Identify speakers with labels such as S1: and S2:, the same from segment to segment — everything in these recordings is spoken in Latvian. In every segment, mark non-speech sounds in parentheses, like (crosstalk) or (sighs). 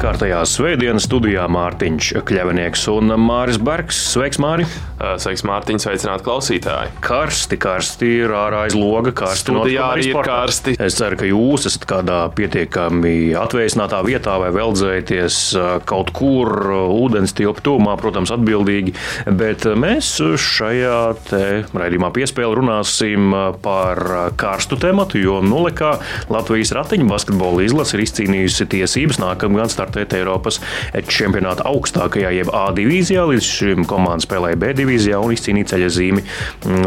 S1: Kārtējā svētdienas studijā Mārtiņš Kļavinieks un Māris Bergs. Sveiks, Māri!
S2: Sveiks, Mārtiņ, sveicināt klausītāji!
S1: Karsti, karsti ir ārā aiz loga, karsti
S2: Studijā arī ir karsti.
S1: Es ceru, ka jūs esat kādā pietiekami atvēsinātā vietā vai veldzēties kaut kur ūdens tilpu tūmā, protams, atbildīgi, bet mēs šajā te raidījumā piespēli runāsim par karstu tematu, jo nulekā Latvijas ratiņu basketbola izlase ir izcīnījusi tiesības nākamgad startēt startēt Eiropas čempionāta augstākajā, jeb A divīzijā. Līdz šim komanda spēlēja B divīzijā un izcīnīja ceļa zīmi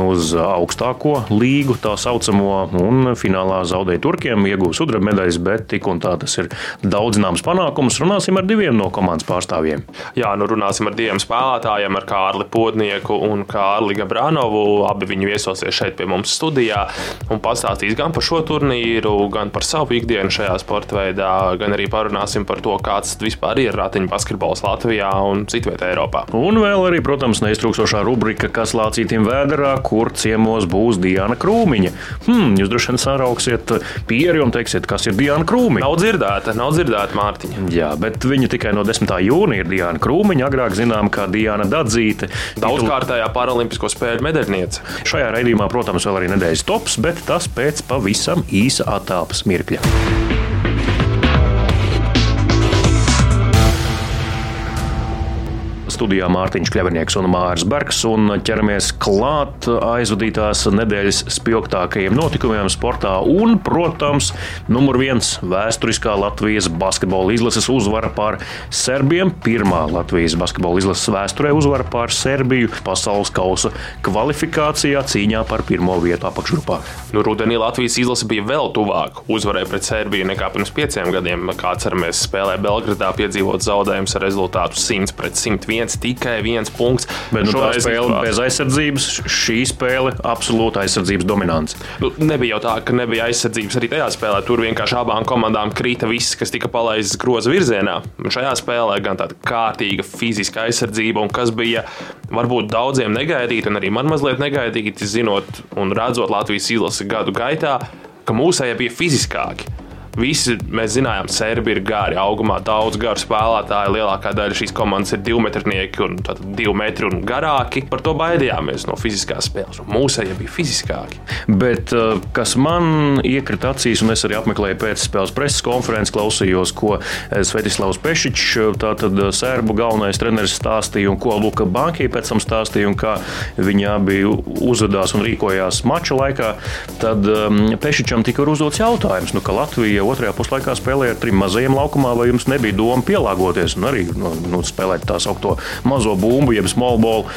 S1: uz augstāko līgu, tā saucamo, un finālā zaudēja Turkiem, ieguva sudraba medaļas, bet tik un tā tas ir daudz zināms panākums. Runāsim ar diviem no komandas pārstāvjiem.
S2: Jā, nu runāsim ar diviem spēlētājiem, ar Kārli Podnieku un Kārli Gabranovu. Abi viņi viesosies šeit pie mums studijā un pastāstīs gan par šo turnīru, gan par savu ikdienu šajā sporta veidā, gan arī parunāsim par to, kā kāds vispār ir ratiņu basketbols Latvijā un citvietā Eiropā.
S1: Un vēl arī, protams, neiztrūkstošā rubrika, kas lācītiem vēderā, kur ciemos būs Diana Krūmiņa. Hmm, jūs droši vien sarauksiet pieri un teiksiet, kas ir Diana Krūmiņa.
S2: Nav dzirdēta, nav dzirdēta Mārtiņa.
S1: Jā, bet viņa tikai no 10. jūnija ir Diana Krūmiņa, agrāk zinām kā Diana Dadzīte.
S2: Daudzkārtējā paralimpisko spēļu medaļniece.
S1: Šajā raidījumā, protams, vēl arī nedēļas tops, bet tas pēc pavisam īsa attēlpas mirkļa. Studijā Mārtiņš Kļavinieks un Mārs Bergs un ķeramies klāt aizvadītās nedēļas spilgtākajiem notikumiem sportā un, protams, numur viens vēsturiskā Latvijas basketbola izlases uzvara pār Serbiem. Pirmā Latvijas basketbola izlases vēsturē uzvara pār Serbiju pasaules kausa kvalifikācijā cīņā par pirmo vietu apakšgrupā.
S2: Nu, rudenī Latvijas izlase bija vēl tuvāk uzvarai pret Serbiju nekā pirms pieciem gadiem. Kā atceramies, spēlē Belgradā piedzīvot zaudējumus ar rezultātu 100 pret 101 viens, tikai viens punkts.
S1: Bet nu, tā spēle bez aizsardzības, šī spēle absolūta aizsardzības dominants.
S2: Nu, nebija jau tā, ka nebija aizsardzības arī tajā spēlē. Tur vienkārši abām komandām krita viss, kas tika palaists groza virzienā. Un šajā spēlē gan tāda kārtīga fiziska aizsardzība, un kas bija varbūt daudziem negaidīta, un arī man mazliet negaidīti, zinot un redzot Latvijas izlasi gadu gaitā, ka mūsējie bija fiziskāki. Visi mēs zinājām, ka serbi ir gari, augumā daudz garu spēlētāju. Lielākā daļa šīs komandas ir divmetrnieki un divi metri un garāki. Par to baidījāmies no fiziskās spēles. Mūsēji bija fiziskāki.
S1: Bet uh, kas man iekrita acīs, un es arī apmeklēju pēcspēles preses konferenci, klausījos, ko uh, Svetislavs Pešičs, uh, tātad sērbu galvenais treneris stāstīja, un ko Luka Banki pēc tam stāstīja, un kā viņi abi uzvedās un rīkojās mača laikā. Tad um, Pešičam tika uzdots jautājums, nu, ka Latvija ja otrajā puslaikā spēlēja ar trim mazajiem laukumā, vai jums nebija doma pielāgoties un arī nu, nu, spēlēt tā saucamo mazo bumbu, jeb small ball.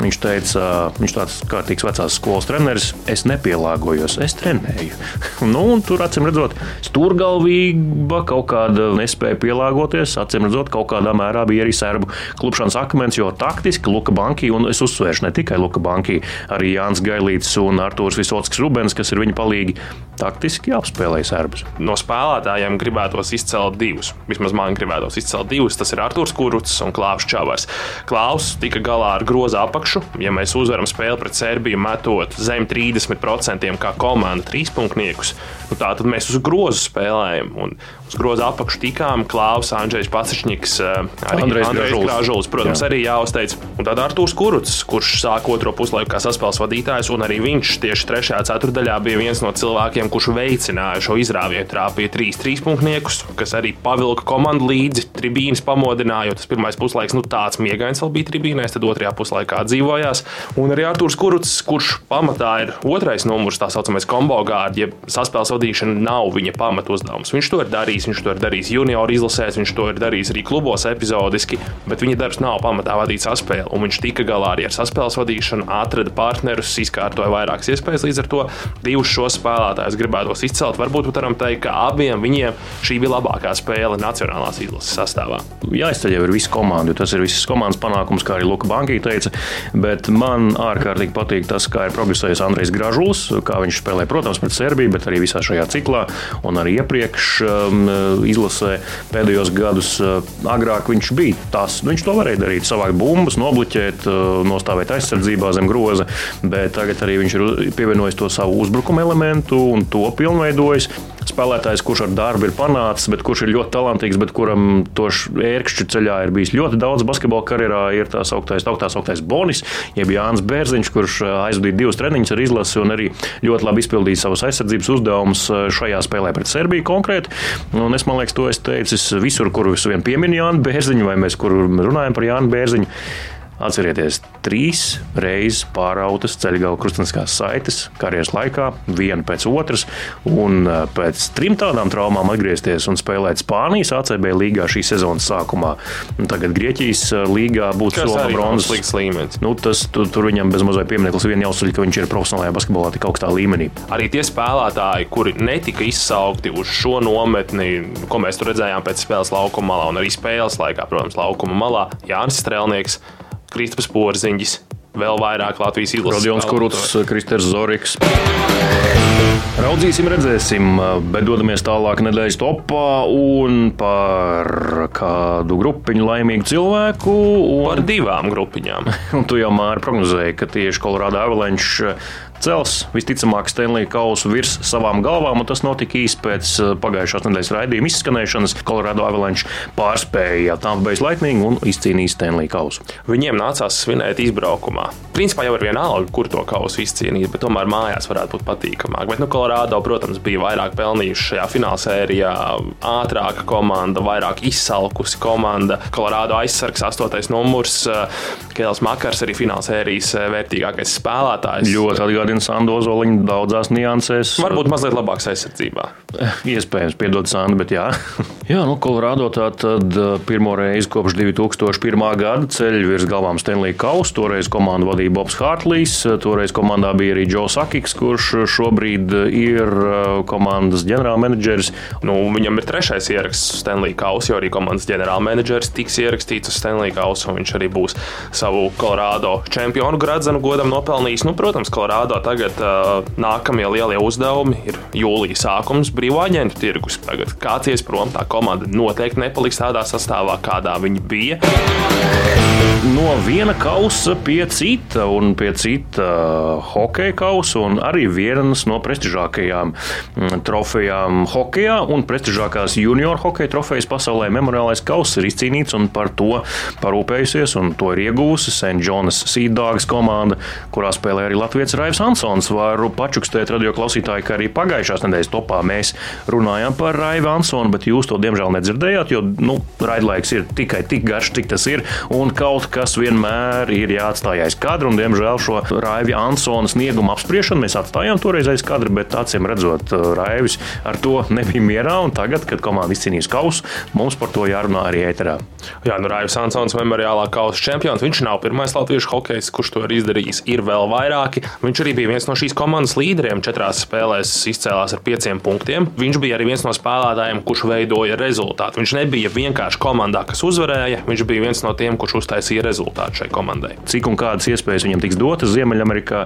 S1: Viņš teica, viņš tāds kārtīgs vecās skolas treneris, es nepielāgojos, es trenēju. (laughs) nu, tur, acīm redzot, stūrgalvība kaut kāda nespēja pielāgoties. Acīm redzot, kaut kādā mērā bija arī serbu klupšanas akmens, jo taktiski Luka Banki, un es uzsvēršu ne tikai Luka Banki, arī Jānis Gailīts un Artūrs Visotsks Rubens, kas ir viņa palīgi, taktiski apspēlēja serbus.
S2: No spēlētājiem gribētos izcelt divus. Vismaz man gribētos izcelt divus. Tas ir Arthurs Kuruts un Klaus Čavars. Klaus tika galā ar grozu apakšu. Ja mēs uzvaram spēli pret Serbiju, metot zem 30% kā komanda trīspunktniekus, nu tā tad mēs uz grozu spēlējam. Un uz groza apakšu tikām Klaus, Andrzejs Pasičņiks, eh, arī Andrejs Krāžulis, protams, Jā. arī jāuzteic. Un tad Arthurs Kuruts, kurš sāk otro puslaiku kā saspēles vadītājs, un arī viņš tieši trešajā ceturdaļā bija viens no cilvēkiem, kurš veicināja šo izrāvienu. Trāpīja trīs trīspunktniekus, kas arī pavilka komandu līdzi, tribīnes pamodināja, jo tas pirmais puslaiks, nu tāds miegains vēl bija tribīnēs, tad otrajā puslaikā dzīvojās. Un arī Arthurs Kuruts, kurš pamatā ir otrais numurs, tā saucamais kombo gārds, ja saspēles vadīšana nav viņa pamatu uzdevums. Viņš to ir darījis darījis. Viņš to ir darījis junior izlasēs, viņš to ir darījis arī klubos epizodiski, bet viņa darbs nav pamatā vadīt saspēli. Un viņš tika galā arī ar saspēles vadīšanu, atrada partnerus, izkārtoja vairākas iespējas. Līdz ar to divus šos spēlētājus gribētos izcelt. Varbūt varam teikt, ka abiem viņiem šī bija labākā spēle nacionālās izlases sastāvā.
S1: Jāizceļ jau ir visa komanda, jo tas ir visas komandas panākums, kā arī Luka Bankī teica. Bet man ārkārtīgi patīk tas, kā ir progresējis Andrejs Gražuls, kā viņš spēlē, protams, pret Serbiju, bet arī visā šajā ciklā un arī iepriekš um, izlasē pēdējos gadus. Uh, agrāk viņš bija tas, nu, viņš to varēja darīt, savākt bumbas, nobloķēt, uh, nostāvēt aizsardzībā zem groza, bet tagad arī viņš ir pievienojis to savu uzbrukuma elementu un to pilnveidojis spēlētājs, kurš ar darbu ir panācis, bet kurš ir ļoti talantīgs, bet kuram to ērkšķu ceļā ir bijis ļoti daudz basketbola karjerā, ir tā sauktais, tā sauktais Bonis, jeb Jānis Bērziņš, kurš aizvadīja divus treniņus ar izlasi un arī ļoti labi izpildīja savus aizsardzības uzdevumus šajā spēlē pret Serbiju konkrēti. Un es, liekas, to esmu teicis visur, kur es vien pieminu Jānu Bērziņu, vai mēs kur runājam par Jānu Bērziņu. Atcerieties, trīs reizes pārautas ceļgala krustveida saites karjeras laikā, viena pēc otras, un eh, pēc trim tādām traumām atgriezties un spēlēt Spānijas ACB līgā šī sezonas sākumā. Un tagad Grieķijas eh, līgā būtu
S2: sola bronzas līmenis.
S1: Nu, tas, tu, tur viņam bez mazliet piemineklis vien jāuzsver, ka viņš ir profesionālajā basketbolā tik augstā līmenī.
S2: Arī tie spēlētāji, kuri netika izsaukti uz šo nometni, ko mēs tur redzējām pēc spēles laukuma malā un arī spēles laikā, protams, laukuma malā, Jānis Strēlnieks. Kristaps Porziņģis, vēl vairāk Latvijas izlases.
S1: Rodions Kuruts, Kristers Zoriks. Raudzīsim, redzēsim, bet dodamies tālāk nedēļas topā un par kādu grupiņu laimīgu cilvēku.
S2: Un... Par divām grupiņām. (laughs)
S1: un tu jau māri prognozēji, ka tieši Colorado Avalanche cels visticamāk Stanley kausu virs savām galvām, un tas notika īsi pēc eh, pagājušās nedēļas raidījuma izskanēšanas. Colorado Avalanche pārspēja Tampa Bay Lightning un izcīnīja Stanley kausu.
S2: Viņiem nācās svinēt izbraukumā. Principā jau ir vienalga, kur to kausu izcīnīt, bet tomēr mājās varētu būt patīkamāk. Bet, nu, Colorado, protams, bija vairāk pelnījuši šajā finālsērijā, ātrāka komanda, vairāk izsalkusi komanda. Colorado aizsargs, astotais numurs, Kēls Makars, arī finālsērijas eh, vērtīgākais spēlētājs.
S1: Ļoti atgādājums atgādina Sandu Ozoliņu daudzās niansēs.
S2: Varbūt mazliet labāks aizsardzībā.
S1: Iespējams, piedod Sandu, bet jā. (laughs) jā, nu, Kolorādo tā tad uh, pirmo reizi kopš 2001. gada ceļ virs galvām Stanley Kausa. Toreiz komandu vadīja Bobs Hārtlīs, toreiz komandā bija arī Džo Sakiks, kurš šobrīd ir komandas ģenerālmenedžeris.
S2: Nu, viņam ir trešais ieraksts Stanley Kausa, jo arī komandas ģenerālmenedžeris tiks ierakstīts uz Stanley Kausa, un viņš arī būs savu Kolorādo čempionu gradzenu godam nopelnījis. Nu, protams, Kolorādo tagad uh, nākamie lielie uzdevumi ir jūlijas sākums, brīvā aģentu tirgus. Tagad kāds ies prom, tā komanda noteikti nepaliks tādā sastāvā, kādā viņi bija.
S1: No viena kausa pie cita, un pie cita hokeja kausa, un arī vienas no prestižākajām mm, trofejām hokeja un prestižākās junior hokeja trofejas pasaulē memoriālais kauss ir izcīnīts un par to parūpējusies, un to ir iegūsi St. Jonas Seedāgas komanda, kurā spēlē arī Latvijas Raivs Ansons. Varu pačukstēt radio klausītāji, ka arī pagājušās nedēļas topā mēs runājām par Raivu Ansonu, bet jūs to diemžēl nedzirdējāt, jo nu, raidlaiks ir tikai tik garš, cik tas ir, un kaut kas vienmēr ir jāatstāj aiz kadra. Un, diemžēl šo Raivu Ansona sniegumu apspriešanu mēs atstājām toreiz aiz kadra, bet acīm redzot, Raivis ar to (laughs) nebija mierā. Tagad, kad komanda izcīnījis kausu, mums par to jārunā arī ēterā.
S2: Jā, nu Raivs Ansons memoriālā kausa čempions. Viņš nav pirmais latviešu hokejs, kurš to ir izdarījis. Ir vēl vairāki. Viņš arī bija viens no šīs komandas līderiem. Četrās spēlēs izcēlās ar pieciem punktiem. Viņš bija arī viens no spēlētājiem, kurš veidoja rezultātu. Viņš nebija vienkārši komandā, kas uzvarēja. Viņš bija viens no tiem, kurš uztaisīja rezultātu šai komandai.
S1: Cik un kādas iespējas viņam tiks dotas Ziemeļamerikā?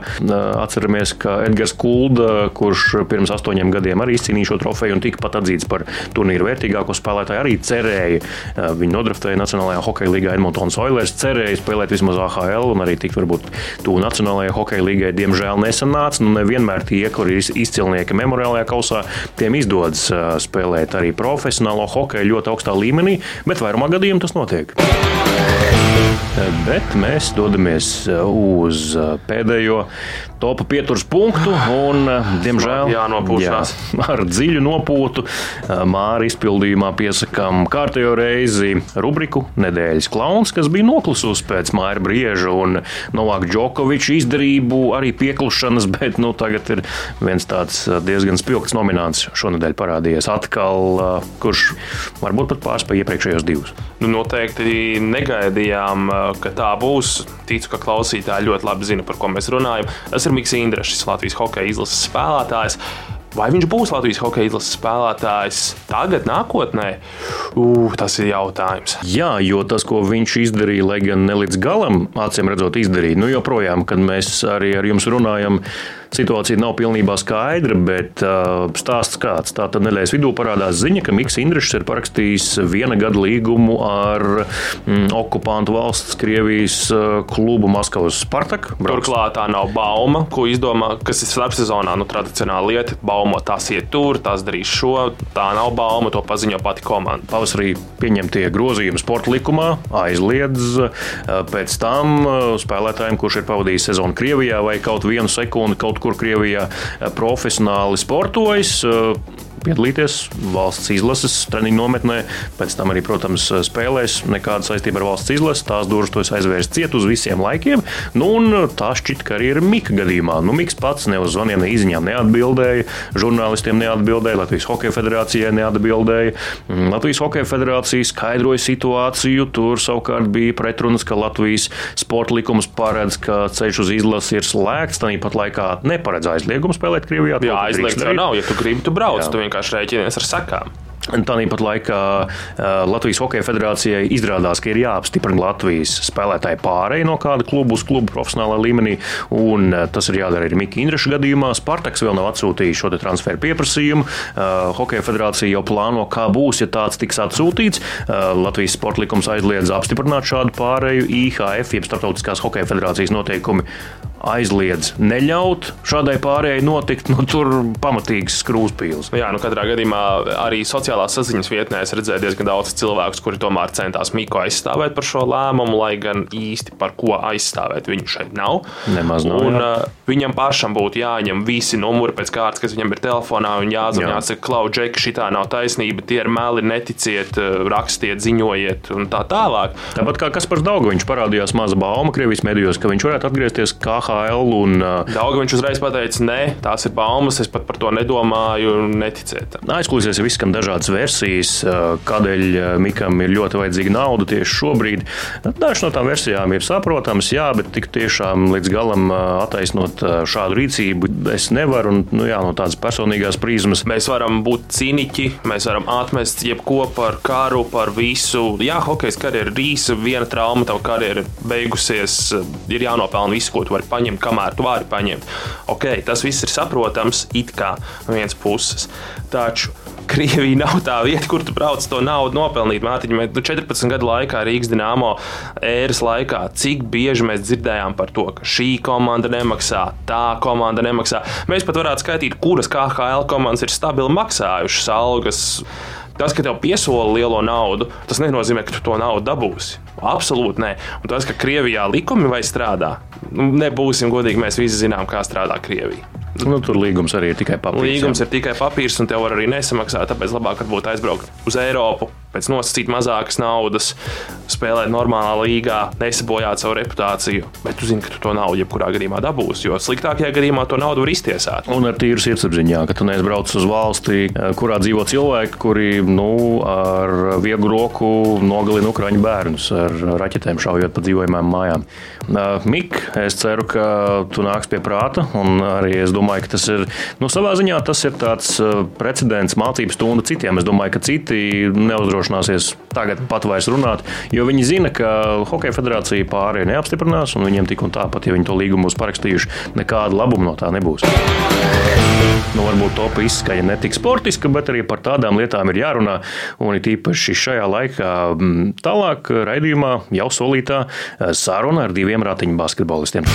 S1: Atceramies, ka Edgars Kulda, kurš pirms astoņiem gadiem arī izcīnīja šo trofeju un tika pat atzīts par turnīru vērtīgāko spēlētāju, arī cerēja viņu nodraftēja Nacionālajā hokeja līgā Edmontonas Oilers, cerēja spēlēt vismaz AHL un arī tikt varbūt tuvu Nacionālajai hokeja līgai. Diemžēl nesanāca. Nu, nevienmēr tie, kuri ir izcilnieki memoriālajā kausā, tiem izdodas spēlēt arī profesionālo hokeju ļoti augstā līmenī, bet vairumā gadījumā tas notiek. Bet mēs dodamies uz pēdējo topa pieturas punktu. Un, (sighs) diemžēl,
S2: jā, (laughs)
S1: ar dziļu nopūtu māra izpildījumā piesakām kārtējo reizi rubriku Nedēļas klauns, kas bija noklusus pēc Māra Brieža un Novāka Džokoviča izdarību, arī pieklušanas, (laughs) bet nu, tagad ir viens tāds diezgan spilgts nomināts šonadēļ parādījies atkal, kurš varbūt pat pārspēja iepriekšējos divus.
S2: Nu, noteikti negaidījām, ka tā būs. Ticu, ka klausītāji ļoti labi zina, par ko mēs runājam. Tas ir Mikls Indrišs, Latvijas hokeja izlases spēlētājs. Vai viņš būs Latvijas hokeja izlases spēlētājs tagad, nākotnē? Uh, tas ir jautājums.
S1: Jā, jo tas, ko viņš izdarīja, lai gan ne līdz galam, acīm redzot, izdarīja, nu joprojām, kad mēs arī ar jums runājam, situācija nav pilnībā skaidra, bet uh, stāsts kāds. Tā tad nedēļas vidū parādās ziņa, ka Mikls Indrišs ir parakstījis viena gada līgumu ar mm, okupantu valsts Krievijas uh, klubu Maskavas Spartak. Brauks.
S2: Turklāt tā nav bauma, ko izdomā, kas ir starpsezonā. Nu, tradicionāla lieta, bauma tās iet tur, tās darīs šo. Tā nav bauma, to paziņo pati komanda.
S1: Pavasarī pieņemtie grozījumi sporta likumā aizliedz uh, pēc tam uh, spēlētājiem, kurš ir pavadījis sezonu Krievijā vai kaut vienu sekundi kaut kur Krievijā eh, profesionāli sportojas eh, piedalīties valsts izlases treniņu nometnē. Pēc tam arī, protams, spēlēs nekāda saistība ar valsts izlasi. Tās durvis to aizvērs ciet uz visiem laikiem. Nu, tā šķiet, ka arī ir Mika gadījumā. Nu, Miks pats ne uz zvaniem, ne izziņām neatbildēja, žurnālistiem neatbildēja, Latvijas Hokeja federācijai neatbildēja. Mm, Latvijas Hokeja federācija skaidroja situāciju. Tur savukārt bija pretrunas, ka Latvijas sporta likums paredz, ka ceļš uz izlasi ir slēgts. Tāpat laikā neparedz aizliegumu spēlēt Krievijā.
S2: Jā, aizliegts jau nav. Ja tu gribi, tu brauc, Jā. tu vienkārši rēķinies ar sekām.
S1: Tāpat laikā Latvijas Hokeja federācijai izrādās, ka ir jāapstiprina Latvijas spēlētāju pārēju no kāda kluba uz klubu profesionālā līmenī, un tas ir jādara arī Mika Indraša gadījumā. Spartaks vēl nav atsūtījis šo transferu pieprasījumu. Hokeja federācija jau plāno, kā būs, ja tāds tiks atsūtīts. Latvijas sporta likums aizliedz apstiprināt šādu pārēju. IHF, jeb Startautiskās Hokeja federācijas noteikumi aizliedz neļaut šādai pārējai notikt, nu, tur pamatīgs skrūspīls.
S2: Jā, nu, katrā gadījumā arī sociālās saziņas vietnē es redzēju diezgan daudz cilvēku, kuri tomēr centās Miko aizstāvēt par šo lēmumu, lai gan īsti par ko aizstāvēt viņu šeit nav.
S1: Nemaz nav.
S2: Un, jā. uh, viņam pašam būtu jāņem visi numuri pēc kārtas, kas viņam ir telefonā, un jāzvan, jā. jāsaka, Klau, Džeki, šī tā nav taisnība, tie ir meli, neticiet, rakstiet, ziņojiet un tā tālāk.
S1: Tāpat kā Kaspars Daugoviņš parādījās maza bauma Krievijas medijos, ka viņš varētu atgriezties kā KHL. Un,
S2: Daudz viņš uzreiz pateica, nē, tās ir baumas, es pat par to nedomāju, neticēt.
S1: Aizklausīsies, ir izskan dažādas versijas, kādēļ Mikam ir ļoti vajadzīga nauda tieši šobrīd. Dažas no tām versijām ir saprotamas, jā, bet tik tiešām līdz galam attaisnot šādu rīcību es nevaru. Un, nu, jā, no tādas personīgās prizmas.
S2: Mēs varam būt cīniķi, mēs varam atmest jebko par karu, par visu. Jā, hokeja karjeras ir īsa, viena trauma, tava karjera beigusies, ir jānopelna visu, ko tu vari paņemt paņemt, kamēr tu vari paņemt. Ok, tas viss ir saprotams, it kā no vienas puses. Taču Krievija nav tā vieta, kur tu brauc to naudu nopelnīt. Mātiņa, nu 14 gadu laikā Rīgas dīnāmo ēras laikā, cik bieži mēs dzirdējām par to, ka šī komanda nemaksā, tā komanda nemaksā. Mēs pat varētu skaitīt, kuras KHL komandas ir stabili maksājušas algas. Tas, ka tev piesola lielo naudu, tas nenozīmē, ka tu to naudu dabūsi. Absolūti nē. Un tas, ka Krievijā likumi vai strādā, nu, nebūsim godīgi, mēs visi zinām, kā strādā Krievija.
S1: Nu, tur līgums arī ir tikai papīrs.
S2: Līgums jā. ir tikai papīrs, un tev var arī nesamaksāt. Tāpēc labāk varbūt aizbraukt uz Eiropu, pēc nosacīt mazākas naudas, spēlēt normālā līgā, nesabojāt savu reputāciju. Bet tu zini, ka tu to naudu jebkurā gadījumā dabūsi, jo sliktākajā gadījumā to naudu var iztiesāt.
S1: Un ar tīru sirdsapziņā, ka tu neizbrauc uz valsti, eh, kurā dzīvo cilvēki, kuri nu, ar vieglu roku nogalina ukraiņu bērnus ar raķetēm šaujot pa dzīvojamām mājām. Eh, Mik, es ceru, ka tu nāks pie prāta, arī es domāju, ka tas ir nu, savā ziņā tas ir tāds eh, precedents, mācības stunda citiem. Es domāju, ka citi neuzdrošināsies tagad pat vairs runāt, jo viņi zina, ka Hokeja federācija pārējie neapstiprinās, un viņiem tik un tāpat, ja viņi to līgumu būs parakstījuši, nekāda labuma no tā nebūs. Nu, varbūt topa izskaņa ne tik sportiska, bet arī par tādām lietām ir jārunā. Un it īpaši šajā laikā tālāk raidījumā jau solītā saruna ar diviem ratiņu basketbolistiem.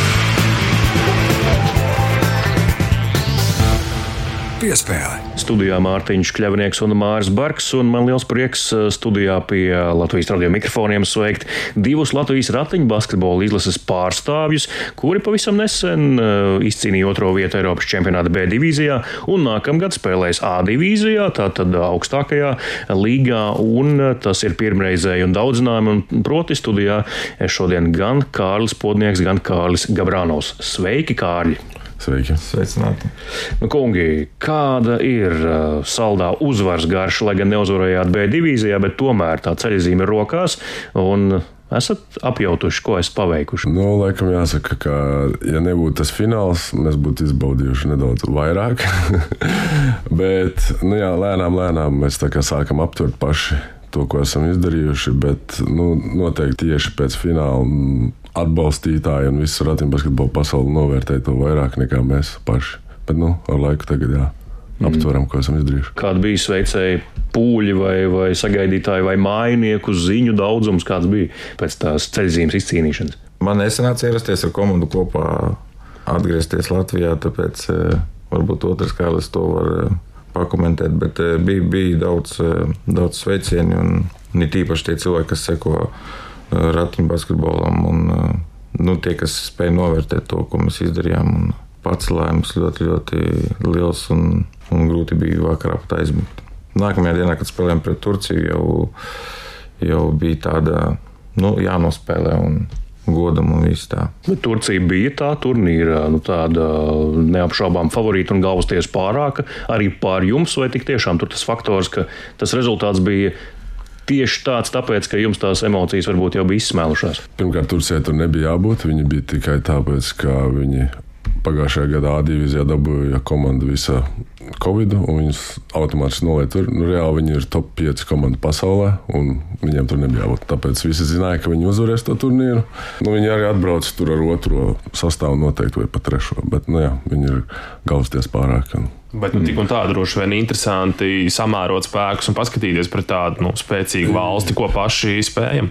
S3: piespēle.
S1: Studijā Mārtiņš Kļavnieks un Māris Barks, un man liels prieks uh, studijā pie Latvijas radio mikrofoniem sveikt divus Latvijas ratiņu basketbola izlases pārstāvjus, kuri pavisam nesen uh, izcīnīja otro vietu Eiropas čempionāta B divīzijā un nākamgad spēlēs A divīzijā, tātad augstākajā līgā, un uh, tas ir pirmreizēji un daudzinājumi, un proti studijā šodien gan Kārlis Podnieks, gan Kārlis Gabrānos. Sveiki, Kārļi!
S4: Sveiki! Sveicināti!
S1: Nu, kungi, kāda ir uh, saldā uzvaras garša, lai gan neuzvarējāt B divīzijā, bet tomēr tā ceļzīme ir rokās un esat apjautuši, ko esat paveikuši?
S4: Nu, laikam jāsaka, ka, ja nebūtu tas fināls, mēs būtu izbaudījuši nedaudz vairāk. (laughs) bet, nu jā, lēnām, lēnām mēs tā kā sākam aptvert paši to, ko esam izdarījuši. Bet, nu, noteikti tieši pēc fināla atbalstītāji un visu ratiņbasketbolu pasauli novērtēja to vairāk nekā mēs paši. Bet, nu, ar laiku tagad jā aptveram, ko esam izdarījuši.
S1: Kāda bija sveicēji pūļi vai, vai sagaidītāji vai mājinieku ziņu daudzums, kāds bija pēc tās ceļzīmes izcīnīšanas?
S5: Man nesanāca ierasties ar komandu kopā, atgriezties Latvijā, tāpēc eh, varbūt otrs kāds to var eh, pakomentēt, bet eh, bija, bija daudz, daudz sveicienu un, un it īpaši tie cilvēki, kas seko ratiņu basketbolam un nu, tie, kas spēja novērtēt to, ko mēs izdarījām. Un, Pacelājums ļoti, ļoti liels un, un grūti bija vakarā pat aizmigt. Nākamajā dienā, kad spēlējām pret Turciju, jau, jau bija tāda nu, jānospēlē. Un, godam un viss tā.
S1: Bet Turcija bija tā turnīra, nu, tāda neapšaubām favorīta un galvasties pārāka arī pār jums, vai tik tiešām tur tas faktors, ka tas rezultāts bija. Tieši tāds, tāpēc, ka jums tās emocijas varbūt jau bija izsmēlušās.
S4: Pirmkārt, Turcijai tur nebija jābūt. Viņi bija tikai tāpēc, ka viņi Pagājušajā gadā A divīzijā dabūja komanda visa Covid, un viņus automātiski noliet tur. Nu, reāli viņi ir top 5 komanda pasaulē, un viņiem tur nebija jābūt. Tāpēc visi zināja, ka viņi uzvarēs to turnīru. Nu, viņi arī atbrauc tur ar otro sastāvu noteikti vai pat trešo, bet nu, jā, viņi ir galvasties pārāk. Un...
S2: Bet nu, tik un tā droši vien interesanti samērot spēkus un paskatīties pret tādu nu, spēcīgu valsti, ko paši spējam.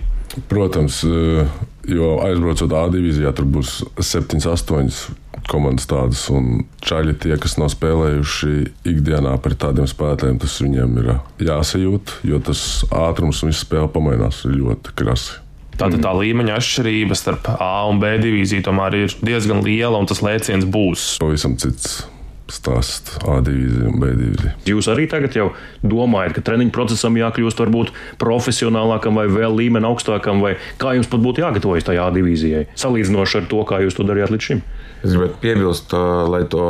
S4: Protams, eh, jo aizbraucot A divīzijā, tur būs 7, 8 komandas tādas, un čaļi tie, kas nav spēlējuši ikdienā pret tādiem spēlētājiem, tas viņiem ir jāsajūt, jo tas ātrums un viss spēle pamainās ļoti krasi.
S2: Tātad tā līmeņa atšķirība starp A un B divīziju tomēr ir diezgan liela, un tas lēciens būs
S4: pavisam cits stāsts A divīzija un B divīzija.
S1: Jūs arī tagad jau domājat, ka treniņu procesam jākļūst varbūt profesionālākam vai vēl līmeni augstākam, vai kā jums pat būtu jāgatavojas tajā A divīzijai, salīdzinoši ar to, kā jūs to darījāt līdz šim?
S5: Es gribētu piebilst, lai to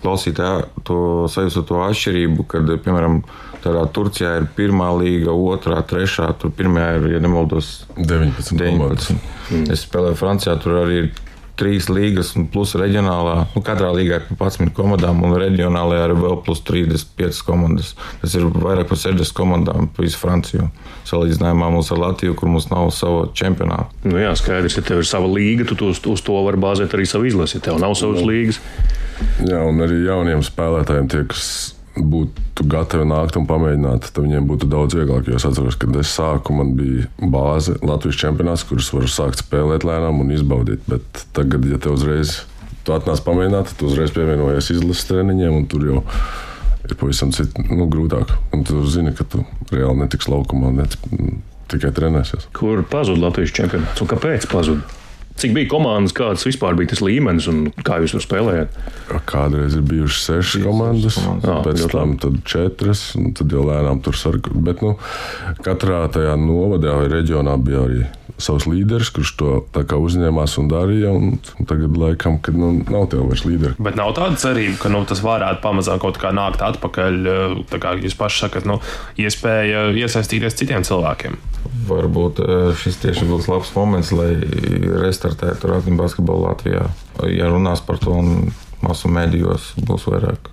S5: klausītāji to sajūtu to atšķirību, kad, piemēram, tādā Turcijā ir pirmā līga, otrā, trešā, tur pirmā ir, ja nemaldos,
S4: 19. 19.
S5: Mm. Es spēlēju Francijā, tur arī ir trīs līgas, un plus reģionālā. Nu, katrā līgā ir 11 komandām, un reģionālajā ir vēl plus 35 komandas. Tas ir vairāk par 60 komandām pa visu Franciju. Salīdzinājumā mums ar Latviju, kur mums nav sava čempionāta.
S1: Nu jā, skaidrs, ja tev ir sava līga, tu uz, uz to vari bāzēt arī savu izlasi. Ja tev nav savas nu. līgas.
S4: Jā, un arī jauniem spēlētājiem tie, kas būtu gatavi nākt un pamēģināt, tad viņiem būtu daudz vieglāk. Jo es atceros, kad es sāku, man bija bāze Latvijas čempionāts, kurus var sākt spēlēt lēnām un izbaudīt. Bet tagad, ja te uzreiz tu atnāc pamēģināt, tad uzreiz pievienojies izlases treniņiem, un tur jau ir pavisam citi, nu, grūtāk. Un tu zini, ka tu reāli netiks laukumā, ne tikai trenēsies.
S1: Kur pazuda Latvijas čempionāts un kāpēc pazuda? Cik bija komandas, kāds vispār bija tas līmenis un kā jūs tur spēlējāt?
S4: Kādreiz ir bijušas sešas komandas, komandas. pēc tam četras, un tad jau lēnām tur sargājās. Bet nu, katrā tajā novadā vai reģionā bija arī savs līderis, kurš to uzņēmās un darīja. Un tagad, laikam, kad nu, nav tev vairs līderi.
S2: Bet nav tāda cerība, ka nu, tas varētu pamazām kaut kā nākt atpakaļ. Tā kā jūs paši sakat, nu, iespēja iesaistīties citiem cilvēkiem.
S5: Varbūt eh, šis tieši būs labs moments, lai restartētu ratiņu basketbolu Latvijā. Ja runās par to, un masu medijos būs vairāk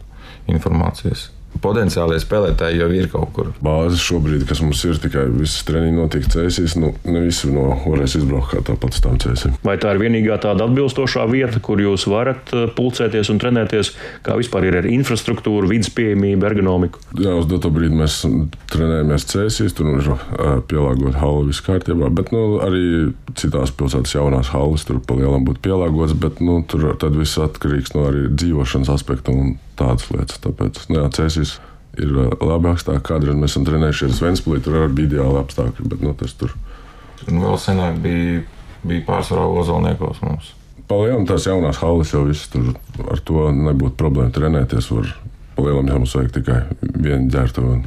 S5: informācijas potenciālie spēlētāji jau ir kaut kur.
S4: Bāze šobrīd, kas mums ir, tikai visas treniņi notiek cēsīs, nu, ne visi no varēs izbraukt kā tāpat tām cēsīm.
S1: Vai tā ir vienīgā tāda atbilstošā vieta, kur jūs varat eh, pulcēties un trenēties, kā vispār ir ar infrastruktūru, vidas pieejamību, ergonomiku?
S4: Jā, uz doto brīdi mēs trenējamies cēsīs, tur ir eh, pielāgot halu viss kārtībā, bet nu, arī citās pilsētas jaunās halas tur pa lielam būtu pielāgots, bet nu, tur tad viss atkarīgs no arī dzīvošanas aspekta un tādas lietas. Tāpēc, jā, cēsīs ir uh, labi apstākļi. Kādreiz mēs esam trenējušies Vēnspīlī, tur arī bija ideāli apstākļi. Bet, nu, tas tur
S5: un vēl senāk bija, bija pārsvarā ozolniekos mums.
S4: Palielam tās jaunās halas jau viss tur ar to nebūtu problēma trenēties. Var, palielam jau mums vajag tikai vienu ģērbtuvi.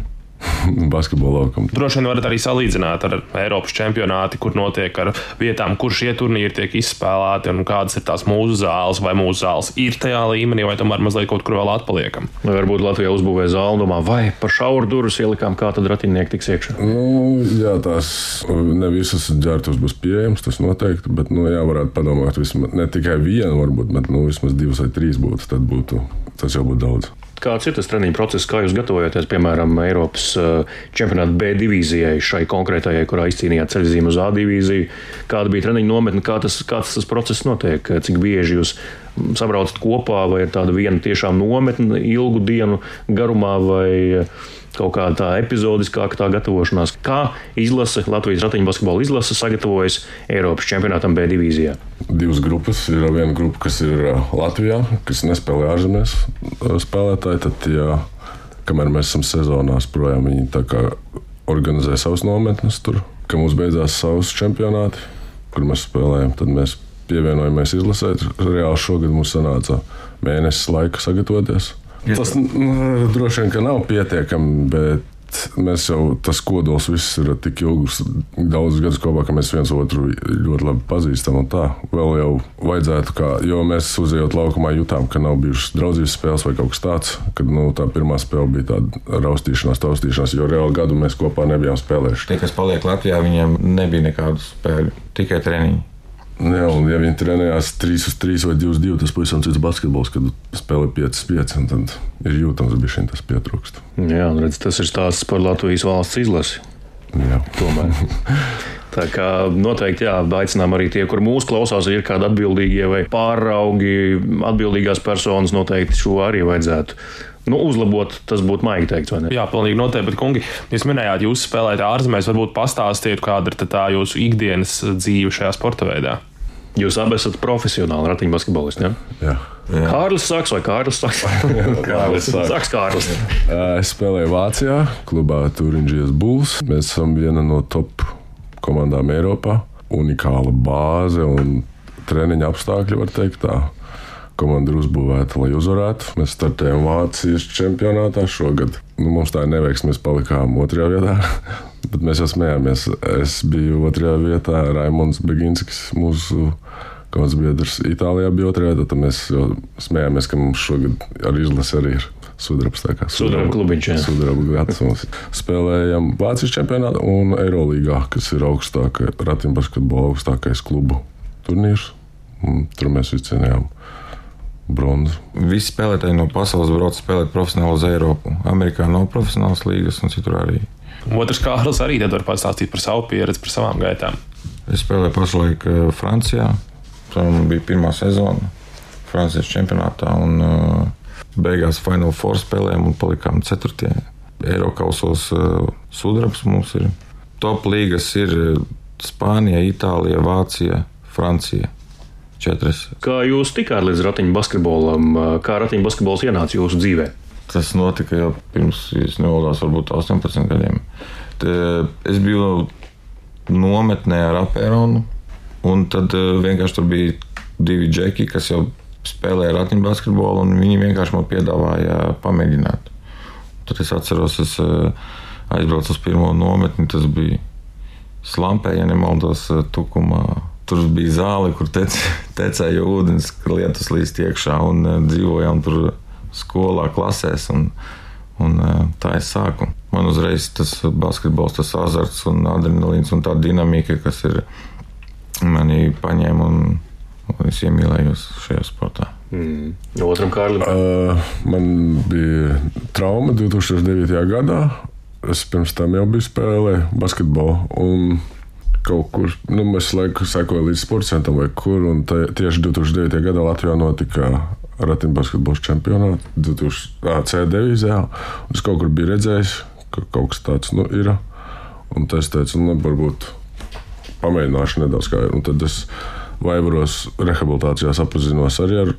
S4: (laughs) basketbola laukam.
S2: Droši vien varat arī salīdzināt ar Eiropas čempionāti, kur notiek ar vietām, kur šie turnīri tiek izspēlēti un kādas ir tās mūsu zāles, vai mūsu zāles ir tajā līmenī, vai tomēr mazliet kaut kur vēl atpaliekam.
S1: Vai varbūt Latvijā uzbūvēja zāli, domā, vai par šauru durvis ielikām, kā tad ratiņnieki tiks iekšā?
S4: Nu, jā, tās ne visas ģērbtuves būs pieejamas, tas noteikti, bet, nu, jā, varētu padomāt, vismaz ne tikai vienu, varbūt, bet, nu, vismaz divas vai trīs būtu, tad būtu, tas jau būtu daudz.
S1: Kāds ir tas treniņu process, kā jūs gatavojaties, piemēram, Eiropas eh, čempionāta B divīzijai, šai konkrētajai, kurā izcīnījāt ceļzīmu uz A divīziju? Kāda bija treniņu nometne, kā tas, kāds tas process notiek, cik bieži jūs sabraucat kopā, vai ir tāda viena tiešām nometne ilgu dienu garumā, vai kaut kāda tā epizodiskāka tā gatavošanās. Kā izlase, Latvijas ratiņu basketbola izlase sagatavojas Eiropas čempionātam B divīzijā?
S4: Divas grupas. Ir viena grupa, kas ir Latvijā, kas nespēlē ārzemēs spēlētāji. Tad, ja, kamēr mēs esam sezonās, projām viņi organizē savus nometnes tur, kad mums beidzās savus čempionāti, kur mēs spēlējam, tad mēs pievienojamies izlasē. Reāli šogad mums sanāca mēnesis laika sagatavoties. Tas nu, droši vien nav pietiekami, bet mēs jau tas kodols viss ir tik ilgs, daudzus gadus kopā, ka mēs viens otru ļoti labi pazīstam. Tā vēl jau vajadzētu, kā, jo mēs uzejot laukumā jutām, ka nav bijušas draudzības spēles vai kaut kas tāds. Kad nu, tā pirmā spēle bija tāda raustīšanās, taustīšanās, jo reāli gadu mēs kopā nebijām spēlējuši.
S5: Tie, kas paliek Latvijā, viņiem nebija nekādu spēļu, tikai treniņu.
S4: Jā, un ja viņi trenējās 3 uz 3 vai 2 uz 2, tas pavisam cits basketbols, kad spēlē 5 uz 5, un tad ir jūtams, ka šim tas pietrūkst.
S1: Jā, un redz, tas ir stāsts par Latvijas valsts izlasi.
S4: Jā,
S1: tomēr. (laughs) Tā kā noteikti jā, aicinām arī tie, kur mūsu klausās, ir kādi atbildīgie vai pāraugi, atbildīgās personas, noteikti šo arī vajadzētu nu, uzlabot, tas būtu maigi teikt, vai ne?
S2: Jā, pilnīgi noteikti. Bet, kungi, jūs minējāt, jūs spēlējat ārzemēs, varbūt pastāstiet, kāda ir tā jūsu ikdienas dzīve šajā sporta veidā.
S1: Jūs abi esat profesionāli ratiņu basketbolisti. Ja?
S4: Jā. Jā.
S1: Kārlis sāks vai Kārlis sāks? (laughs)
S4: Kārlis sāks.
S1: sāks Kārlis.
S4: es spēlēju Vācijā, klubā Turinģijas Bulls. Mēs esam viena no top komandām Eiropā. Unikāla bāze un treniņa apstākļi, var teikt tā. Komanda ir uzbūvēta, lai uzvarētu. Mēs startējām Vācijas čempionātā šogad. Nu, mums tā ir neveiksme, mēs palikām otrajā vietā. (laughs) Bet mēs jau smējāmies. Es biju otrajā vietā, Raimons Beginskis, mūsu komandas biedrs Itālijā bija otrajā vietā. Tad mēs smējāmies, ka mums šogad ar izlasi arī ir. Sudrabs, tā kā
S1: sudraba klubiņš.
S4: Sudraba gads mums spēlējam Vācijas čempionātā un Eirolīgā, kas ir augstākais, ratiņbasketbola augstākais klubu turnīrs. Tur mēs izcīnījām bronzu.
S5: Visi spēlētāji no pasaules brauc spēlēt profesionāli uz Eiropu. Amerikā nav profesionālas līgas un citur arī.
S2: Otrs Kārlis arī var pastāstīt par savu pieredzi, par savām gaitām.
S5: Es spēlēju pašlaik eh, Francijā. Tā bija pirmā sezona Francijas čempionātā. Un, uh, beigās Final Four spēlējām un palikām ceturtie. Eiropausos uh, sudrabs mums ir. Top līgas ir Spānija, Itālija, Vācija, Francija. Četras.
S1: Kā jūs tikāt līdz ratiņu basketbolam? Kā ratiņu basketbols ienāca jūsu dzīvēm?
S5: Tas notika jau pirms, ja nemaldos, varbūt 18 gadiem. Te es biju nometnē ar apēnu, un tad vienkārši tur bija divi džeki, kas jau spēlēja ratiņu basketbolu, un viņi vienkārši man piedāvāja pamēģināt. Tad es atceros, es aizbraucu uz pirmo nometni, tas bija Slampē, ja nemaldos, Tukumā. Tur bija zāle, kur tec, (laughs) tecēja ūdens, lietus līst iekšā, un dzīvojām tur skolā, klasēs. Un, un tā es sāku. Man uzreiz tas basketbols, tas azarts un adrenalīns un tā dinamika, kas ir manī paņēma un, un es iemīlējos šajā sportā.
S1: Mm. Otram kārlim?
S4: Uh, man bija trauma 2009. gadā. Es pirms tam jau biju spēlējis basketbolu. Un kaut kur, nu, mēs laiku sekoju līdz sporta centram vai kur. Tie, tieši 2009. gadā Latvijā notika ratiņbasketbols čempionāts, 2000 C divīzijā. Es kaut kur biju redzējis, ka kaut kas tāds nu, ir. Un es teicu, nu, varbūt pamēģināšu nedaudz kā. Un tad es Vaivaros rehabilitācijā sapazinos arī ar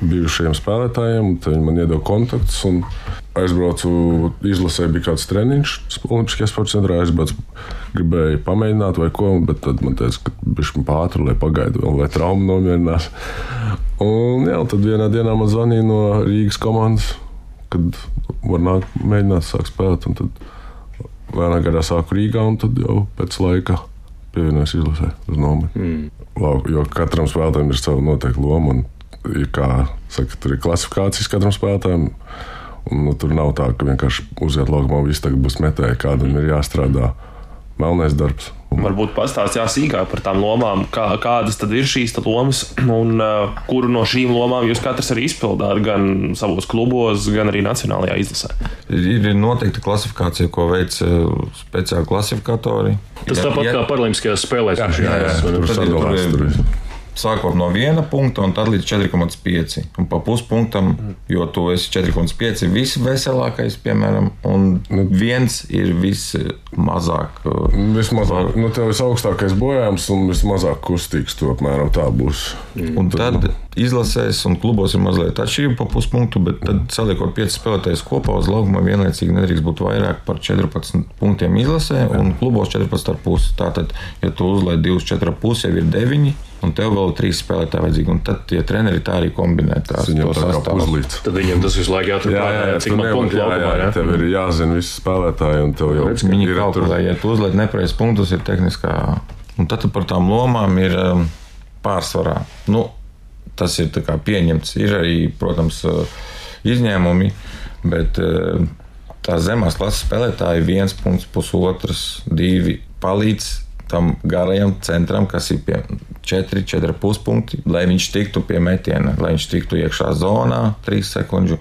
S4: bijušajiem spēlētājiem. Viņi man iedeva kontaktus. Aizbraucu, izlasē bija kāds treniņš, Olimpiskajā sporta centrā. Aizbraucu, gribēju pamēģināt, vai ko, bet tad man teica, ka viņš man pātri, lai pagaidu vēl, lai trauma nomierinās. Un, jā, tad vienā dienā man zvanīja no Rīgas komandas, kad var nākt, mēģināt sākt spēlēt. Tad lēnā garā sāku Rīgā, un tad jau pēc laika pievienojos izlasē uz nometni. Mm. Jo katram spēlētājam ir sava noteikta loma, un kā saka, tur ir klasifikācijas katram spēlētājam. Un, nu, tur nav tā, ka vienkārši uziet laukumā, viss tagad būs metēji, kādam ir jāstrādā melnais darbs.
S2: Varbūt pastāstīt sīkāk par tām lomām, kā, kādas tad ir šīs lomas un uh, kuru no šīm lomām jūs katrs arī izpildāt gan savos klubos, gan arī nacionālajā izlasē.
S5: Ir noteikta klasifikācija, ko veic speciāli klasifikatori.
S1: Tas tāpat ja, kā Paralimpiskajās spēlēs. Jā, jā, jā,
S4: jā, tur sadalās. Tur ir
S5: sākot no viena punkta un tad līdz 4,5. Un pa puspunktam, jo tu esi 4,5 visveselākais, piemēram, un nu, viens ir vismazāk.
S4: Vismazāk, nu, tev visaugstākais bojājums un vismazāk kustīgs, to apmēram tā būs.
S5: Un tad izlasēs un klubos ir mazliet atšķirība pa puspunktu, bet tad saliekot 5 spēlētājus kopā uz laukuma vienlaicīgi nedrīkst būt vairāk par 14 punktiem izlasē un klubos 14,5. Tātad, ja tu uzlaiž 2,4,5, jau ir 9 un tev vēl trīs spēlētāji vajadzīgi. Un tad, ja treneri tā arī kombinē, tās
S4: viņam tā kā uzlīdz.
S1: Tad viņiem tas visu laiku jātur prātā, cik man punktu laukumā. Jā,
S4: tev ir jāzina visi spēlētāji, un tev jau
S5: viņi ir kalkulē, ja tu uzliek nepareiz punktus, ir tehniskā. Un tad par tām lomām ir um, pārsvarā. Nu, tas ir pieņemts. Ir arī, protams, izņēmumi, bet tā zemās klases spēlētāji viens punkts, pusotrs, divi palīdz tam garajam centram, kas ir pie 4, 4,5 punkti, lai viņš tiktu pie metiena, lai viņš tiktu iekšā zonā 3 sekundžu.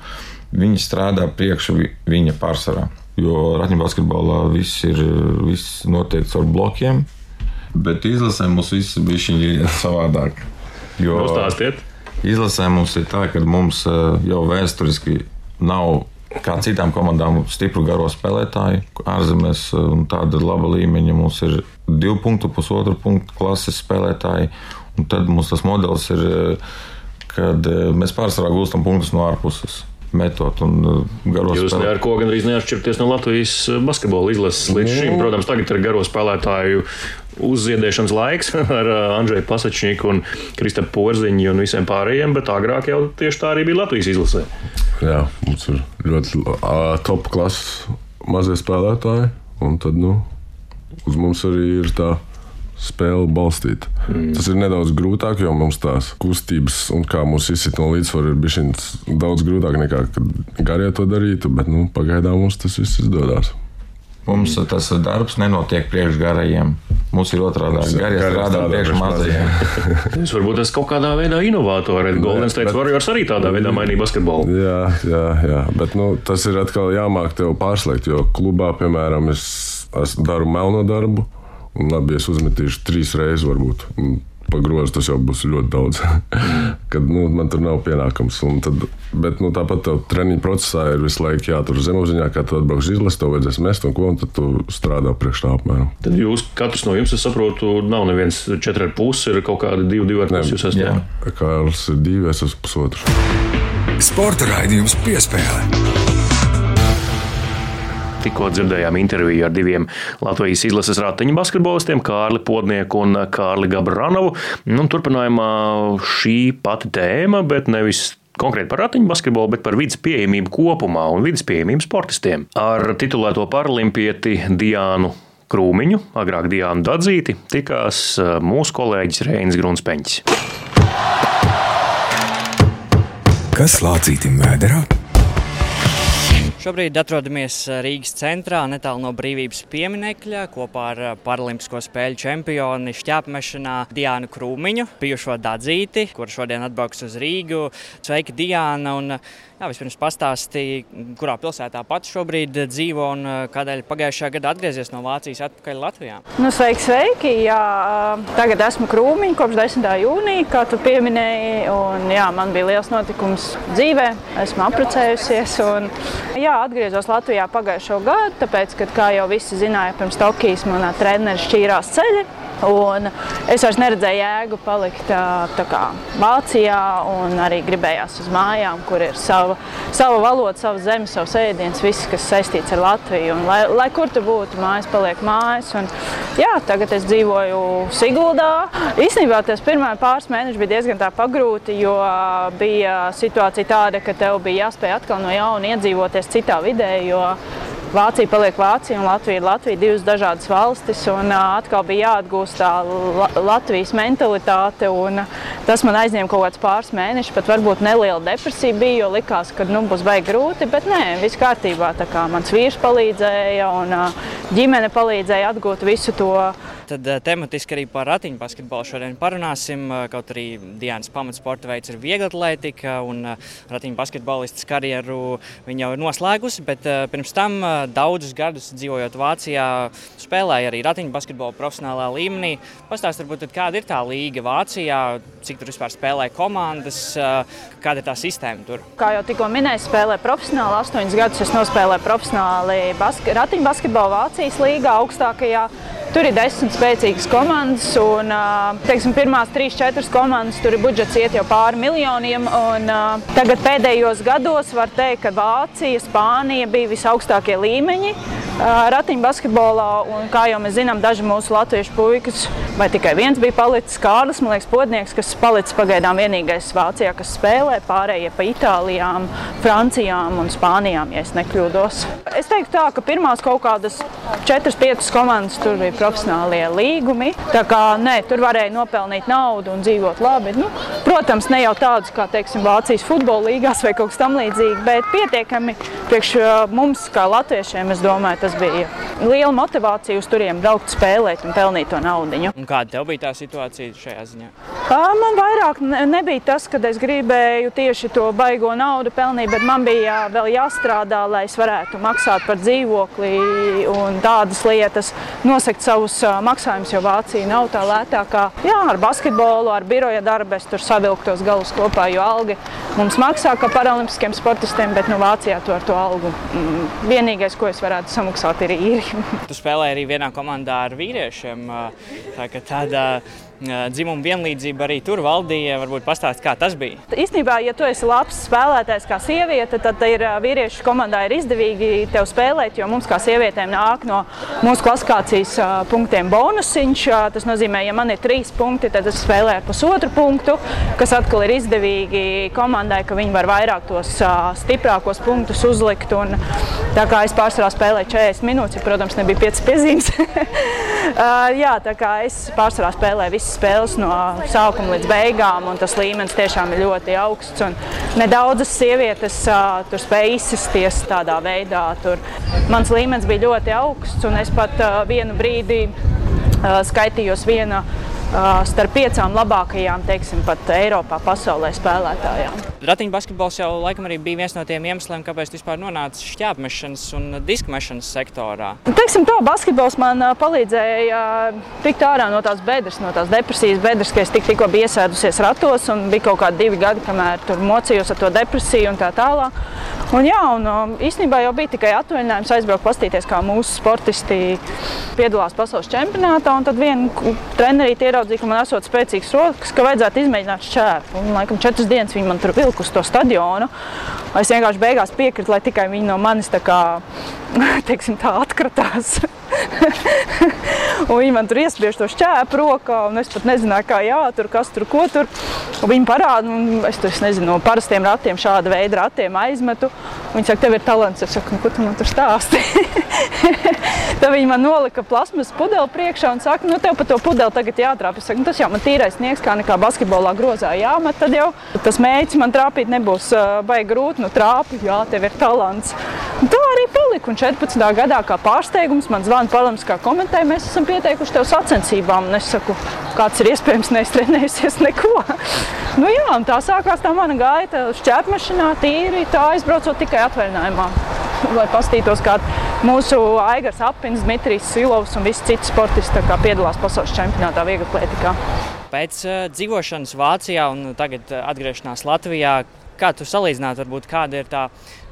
S5: Viņi strādā priekšu viņa pārsvarā. Jo ratņu basketbolā viss ir viss noteikts ar blokiem, bet izlasē mums viss bija savādāk.
S1: Jo Stāstiet.
S5: Izlasē mums ir tā, ka mums eh, jau vēsturiski nav kā citām komandām, stipru garo spēlētāju ārzemēs. Tāda laba līmeņa mums ir divu punktu, pusotru punktu klases spēlētāji. Tad mums tas modelis ir, kad eh, mēs pārsvarā gūstam punktus no ārpuses. Metot un eh, garo
S1: Jūs spēlē... ar ko gandrīz neatšķirties no Latvijas basketbola izlases līdz šim. Nu. Protams, tagad ir garo spēlētāju uzziedēšanas laiks (laughs) ar Andrēju Pasačņiku un Kristapu Porziņu un visiem pārējiem, bet agrāk jau tieši tā arī bija Latvijas izlasē.
S4: Jā, mums ir ļoti uh, top klases mazie spēlētāji, un tad, nu, uz mums arī ir tā spēle balstīta. Mm. Tas ir nedaudz grūtāk, jo mums tās kustības un kā mūsu izsit no līdzsvara ir bijis daudz grūtāk nekā, garie to darītu, bet nu, pagaidām mums tas viss izdodas.
S5: Mums tas darbs nenotiek priekš garajiem. Mums ir otrādi - garie strādā priekš mazajiem.
S1: Jūs varbūt esat kaut kādā veidā inovatori. Golden State Warriors arī tādā veidā mainīja basketbolu.
S4: Jā, jā, jā. bet nu, tas ir atkal jāmāk tev pārslēgt, jo klubā, piemēram, es es daru melno darbu, un labi, es uzmetīšu trīs reizes, varbūt. Pagrozi tas jau būs ļoti daudz. (laughs) Kad nu, man tur nav pienākums. Tad, bet nu, tāpat tev treniņu procesā ir visu laiku jātur zemapziņā, kā tu atbrauc izlases, tev vajadzēs mest un ko, un tad tu strādā priekš tā apmēram.
S1: Tad jūs, katrs no jums, es saprotu, nav neviens četri ar pusi, ir kaut kādi divi, divi ar pusi. Jūs esat jā.
S4: Kārls ir divi, es esmu pusotrs.
S3: Sporta raidījums piespēlē.
S1: Tikko dzirdējām interviju ar diviem Latvijas izlases ratiņu basketbolistiem, Kārli Podnieku un Kārli Gabranovu. Nu, turpinājumā šī pati tēma, bet nevis konkrēti par ratiņu basketbolu, bet par vidas pieejamību kopumā un vidas pieejamību sportistiem. Ar titulēto paralimpieti Diānu Krūmiņu, agrāk Diānu Dadzīti, tikās uh, mūsu kolēģis Reinis Grunspeņķis.
S3: Kas lācītim vēderā?
S6: Šobrīd atrodamies eh, Rīgas centrā, netālu no brīvības pieminiekļa, kopā ar eh, Paralimpisko spēļu čempioni šķēpmešanā Diānu Krūmiņu, bijušo Dadzīti, kur šodien atbrauks uz Rīgu. Sveiki, Diāna! Un, Jā, vispirms pastāstīja, kurā pilsētā pats šobrīd dzīvo un eh, kādēļ pagājušajā gadā atgriezies no Vācijas atpakaļ Latvijā.
S7: Nu, sveiki, sveiki! Jā, tagad esmu krūmiņš kopš 10. jūnija, kā tu pieminēji. Un, jā, man bija liels notikums dzīvē, esmu apprecējusies. Un, jā, atgriezos Latvijā pagājušo gadu, tāpēc, kad, kā jau visi zināja, pirms Tokijas manā treneris šķīrās ceļi. Un es vairs neredzēju jēgu palikt kā, Vācijā, un arī gribējās uz mājām, kur ir sava, sava valoda, sava zeme, savs ēdiens, viss, kas saistīts ar Latviju. Un, lai, lai kur tu būtu, mājas paliek mājas. Un, jā, tagad es dzīvoju Siguldā. Īsnībā tas pirmā pāris mēneši bija diezgan pagrūti, jo bija situācija tāda, ka tev bija jāspēj atkal no jauna iedzīvoties citā vidē. Jo, Vācija paliek Vācija un Latvija ir Latvija. Divas dažādas valstis, un atkal bija jāatgūst tā Latvijas mentalitāte. Tas man aizņēma kaut kāds pāris mēnešus, pat varbūt neliela depresija bija, jo likās, ka nu, būs baigi grūti, bet nē, viss kārtībā. Mans vīrs palīdzēja un ģimene palīdzēja atgūt visu to
S6: Tad uh, tematiski arī par ratiņu basketbolu šodien parunāsim. Uh, kaut arī Dienas pamatsporta veids ir viegla atletika, un uh, ratiņu basketbolistas karjeru viņa jau ir noslēgusi. Bet pirms tam daudzus gadus dzīvojot Vācijā, spēlēja arī ratiņu basketbolu profesionālā līmenī. Pastāstiet, varbūt, kāda ir tā līga Vācijā, cik tur vispār spēlē komandas, kāda ir tā sistēma tur?
S7: Kā jau tikko minēju, spēlēju profesionāli. Astoņus gadus es nospēlēju profesionāli baske, ratiņu basketbolu Vācijas līgā augstākajā. Tur ir desmit spēcīgas komandas, un teiksim, pirmās trīs, četras komandas tur ir budžets iet jau pāri miljoniem. Un, tagad pēdējos gados var teikt, ka Vācija, Spānija bija visaugstākie līmeņi ratiņu basketbolā. Un, kā jau mēs zinām, daži mūsu latviešu puikas, vai tikai viens bija palicis, Kārlis, man liekas, podnieks, kas palicis pagaidām vienīgais Vācijā, kas spēlē, pārējie pa Itālijām, Francijām un Spānijām, ja es nekļūdos. Es teiktu tā, ka pirmās kaut kādas 4-5 komandas tur bija profesionālie līgumi. Tā kā nē, tur varēja nopelnīt naudu un dzīvot labi. Nu, protams, ne jau tādus kā teiksim, Vācijas futbola līgās vai kaut kas tamlīdzīgs, bet pietiekami priekš mums, kā latviešiem, es domāju, tas bija liela motivācija uz turiem braukt, spēlēt un pelnīt to naudu.
S6: Kāda tev bija tā situācija šajā ziņā?
S7: Man vairāk nebija tas, ka es gribēju tieši to baigo naudu pelnīt, bet man bija vēl jāstrādā, lai es varētu maksāt par dzīvokli un tādas lietas, nosegt savus maksājumus, jo Vācija nav tā lētākā. Jā, ar basketbolu, ar biroja darbu es tur savilktos galus kopā, jo alga mums maksā kā paralimpiskiem sportistiem, bet nu, Vācijā to ar to algu mm, vienīgais, ko es varētu samaksāt, ir īri. (laughs)
S6: tu spēlēji arī vienā komandā ar vīriešiem. Tā, tāda dzimuma vienlīdzība arī tur valdīja. Varbūt pastāstīt, kā tas bija.
S7: Īstenībā, ja tu esi labs spēlētājs kā sieviete, tad ir vīriešu komandā ir izdevīgi tev spēlēt, jo mums kā sievietēm nāk no mūsu klasifikācijas punktiem bonusiņš. Tas nozīmē, ja man ir trīs punkti, tad es spēlēju ar pusotru punktu, kas atkal ir izdevīgi komandai, ka viņi var vairāk tos stiprākos punktus uzlikt. Un, tā kā es pārsvarā spēlēju 40 minūtes, ja, protams, nebija 5 piezīmes. (laughs) jā, tā kā es pārsvarā spēlēju visu visas spēles no sākuma līdz beigām, un tas līmenis tiešām ir ļoti augsts. Nedaudzas sievietes uh, tur spēj izsisties tādā veidā. Tur. Mans līmenis bija ļoti augsts, un es pat uh, vienu brīdi uh, skaitījos viena starp piecām labākajām, teiksim, pat Eiropā, pasaulē spēlētājām.
S6: Ratiņu basketbols jau laikam arī bija viens no tiem iemesliem, kāpēc vispār nonāca šķērsmešanas un diskmešanas sektorā.
S7: Teiksim, tā basketbols man palīdzēja tikt ārā no tās bedres, no tās depresijas bedres, ka es tik, tikko biju iesēdusies ratos un bija kaut kādi divi gadi, kamēr tur mocījos ar to depresiju un tā tālāk. Un, jā, un īstenībā jau bija tikai atvaļinājums aizbraukt, paskatīties, kā mūsu sportisti piedalās pasaules čempionātā. Tad viena trenerīte ieraudzīja, ka man esot spēcīgs rokas, ka vajadzētu izmēģināt šķēpu. Un, laikam, četras dienas viņi man tur vilka uz to stadionu. Es vienkārši beigās piekritu, lai tikai viņi no manis tā kā, (laughs) teiksim, tā atkratās. (laughs) un viņi man tur iespiež to šķēpu rokā, un es pat nezināju, kā jātur, kas tur, ko tur. Un viņi parāda, un es tur, es nezinu, no parastiem ratiem, šāda veida ratiem aizmetu. Viņi saka, tev ir talants. Es saku, nu, ko tu man tur stāsti? (laughs) (laughs) Tad viņi man nolika plasmas pudeli priekšā un saka, nu, tev pa to pudeli tagad jātrāp. Es saku, nu, tas jau man tīrais sniegs, kā nekā basketbolā grozā jāmet. Tad jau tas mēģis man trāpīt nebūs baigi grūti, nu trāpi, jā, tev ir talants. Un tā arī palika. Un 14. gadā kā pārsteigums man zvana Palams, kā komentēja, mēs esam pieteikuši tev sacensībām. Un es saku, kāds ir iespējams neiztrenējusies (laughs) neko. nu, jā, tā sākās tā mana gaita šķēpmešanā, tīri tā aizbraucot tikai atvaļinājumā. Lai paskatītos, kā mūsu Aigars Apins, Dmitrijs Silovs un visi citi sportisti piedalās pasaules čempionātā vieglatlētikā.
S6: Pēc dzīvošanas Vācijā un tagad atgriešanās Latvijā, kā tu salīdzinātu, varbūt, kāda ir tā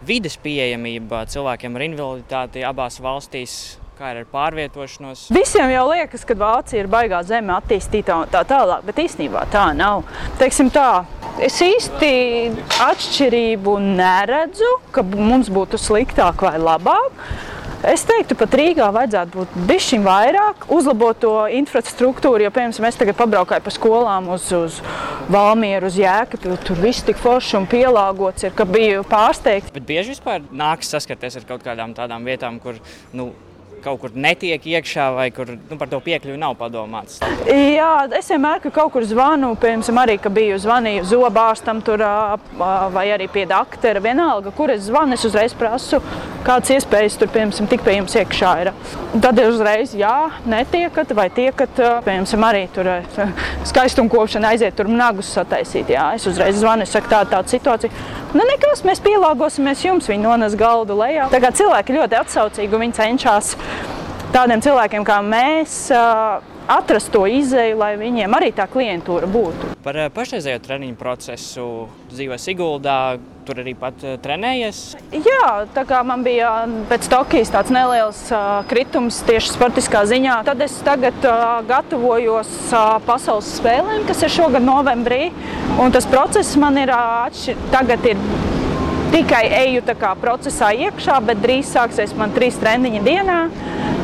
S6: vides pieejamība cilvēkiem ar invaliditāti abās valstīs? Kā ir ar pārvietošanos?
S7: Visiem jau liekas, ka Vācija ir baigā zeme, attīstītā un tā tālāk, bet īstenībā tā nav. Teiksim tā, es īsti atšķirību neredzu, ka mums būtu sliktāk vai labāk. Es teiktu, pat Rīgā vajadzētu būt bišķiņ vairāk, uzlabot to infrastruktūru. Jo, piemēram, es tagad pabraukāju pa skolām uz, uz Valmieru, uz Jēkabu. Tur viss tik forši un pielāgots ir, ka biju pārsteigts.
S6: Bet bieži vispār nāks saskarties ar kaut kādām tādām vietām, kur nu, kaut kur netiek iekšā, vai kur nu, par to piekļuvi nav padomāts?
S7: Jā, es vienmēr, kad kaut kur zvanu, piemēram, arī, ka biju zvanīju zobārstam tur, vai arī pie doktora, vienalga, kur es zvanu, es uzreiz prasu, kādas iespējas tur, piemēram, tik pie jums iekšā ir. Tad ir uzreiz, jā, netiekat, vai tiekat, piemēram, arī tur (laughs) skaistumkopšana aiziet tur nagus sataisīt. Jā, es uzreiz zvanu, es saku, tāda tāda situācija. Nu, nekas, mēs pielāgosimies jums, viņi nones galdu lejā. Tā kā cilvēki ļoti atsaucīgi un viņi cenšas tādiem cilvēkiem kā mēs atrast to izēju, lai viņiem arī tā klientūra būtu.
S6: Par pašreizējo treniņu procesu dzīvo Siguldā. Tur arī pat trenējies.
S7: Jā, tā kā man bija pēc Tokijas tāds neliels kritums tieši sportiskā ziņā, tad es tagad gatavojos pasaules spēlēm, kas ir šogad novembrī. Un tas process man ir atšķirīgs. Tagad ir tikai eju procesā iekšā, bet drīz sāksies man trīs treniņi dienā.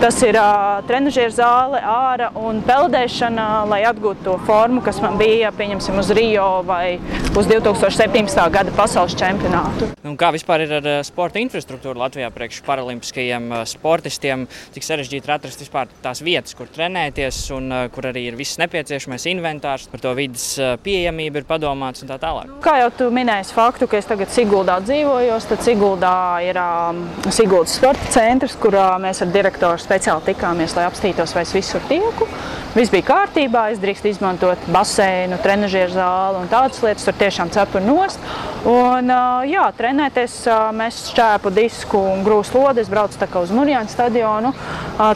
S7: Tas ir uh, trenižera zāle, ārā un peldēšana, lai atgūtu to formu, kas man bija pieņemsim uz Rio vai uz 2017. gada pasaules čempionātu.
S6: Un kā vispār ir ar sporta infrastruktūru Latvijā priekš paralimpiskajiem sportistiem? Cik sarežģīti ir atrast vispār tās vietas, kur trenēties un kur arī ir viss nepieciešamais inventārs, par to vidas pieejamību ir padomāts un tā tālāk.
S7: Kā jau tu minēji faktu, ka es tagad Siguldā dzīvojos, tad Siguldā ir um, Siguldas sporta centrs, kur uh, mēs ar direktoru speciāli tikāmies, lai apstītos, vai es visur tieku. Viss bija kārtībā, es drīkstu izmantot baseinu, trenižera zāli un tādas lietas. Tur tiešām cepuri nost. Un, jā, trenēties mēs šķēpu disku un grūstu lodi. Es braucu tā kā uz Mūrjāņu stadionu.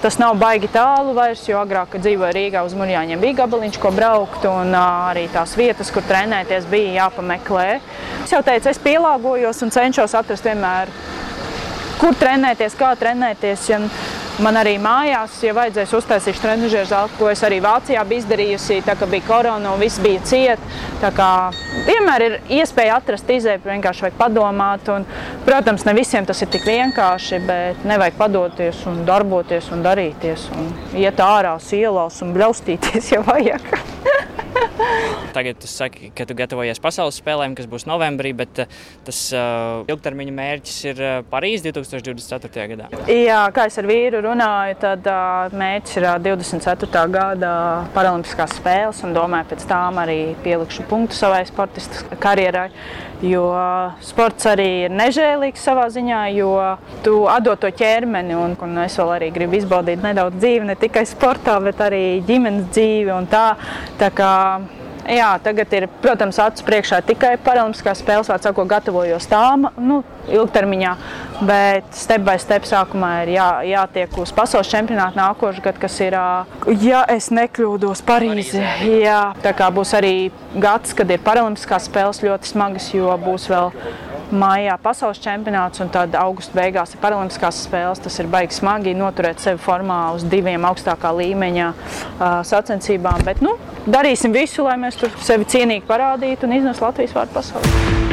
S7: Tas nav baigi tālu vairs, jo agrāk, kad dzīvoju Rīgā, uz Mūrjāņiem bija gabaliņš, ko braukt. Un arī tās vietas, kur trenēties, bija jāpameklē. Es jau teicu, es pielāgojos un cenšos atrast vienmēr, kur trenēties, kā trenēties. Ja Man arī mājās, ja vajadzēs uztaisīt trenižera zāli, ko es arī Vācijā biju izdarījusi, tā kā bija korona un viss bija ciet. Tā kā vienmēr ir iespēja atrast izēju, vienkārši vajag padomāt. Un, protams, ne visiem tas ir tik vienkārši, bet nevajag padoties un darboties un darīties un iet ārā ielās un bļaustīties, ja vajag. (laughs)
S6: Tagad tu saki, ka tu gatavojies pasaules spēlēm, kas būs novembrī, bet eh, tas uh, ilgtermiņa mērķis ir uh, Parīzē 2024. gadā.
S7: Jā, kā es ar vīru runāju, tad uh, mērķis ir 24. gada Paralimpiskās spēles un domāju, pēc tām arī pielikšu punktu savai sportistu karjerai. Jo sports arī ir nežēlīgs savā ziņā, jo tu atdod to ķermeni. Un, un es vēl arī gribu izbaudīt nedaudz dzīvi, ne tikai sportā, bet arī ģimenes dzīvi. Tā, tā kā Jā, tagad ir, protams, acu priekšā tikai paralimpiskās spēles, vārds sakot, gatavojos tām nu, ilgtermiņā, bet step by step sākumā ir jā, jātiek uz pasaules čempionātu nākošais gads, kas ir, ja es nekļūdos, Parīze. Jā, tā kā būs arī gads, kad ir paralimpiskās spēles ļoti smagas, jo būs vēl maijā pasaules čempionāts un tad augusta beigās ir paralimpiskās spēles. Tas ir baigi smagi noturēt sevi formā uz diviem augstākā līmeņa uh, sacensībām. Bet nu, darīsim visu, lai mēs tur sevi cienīgi parādītu un iznesu Latvijas vārdu pasaulē.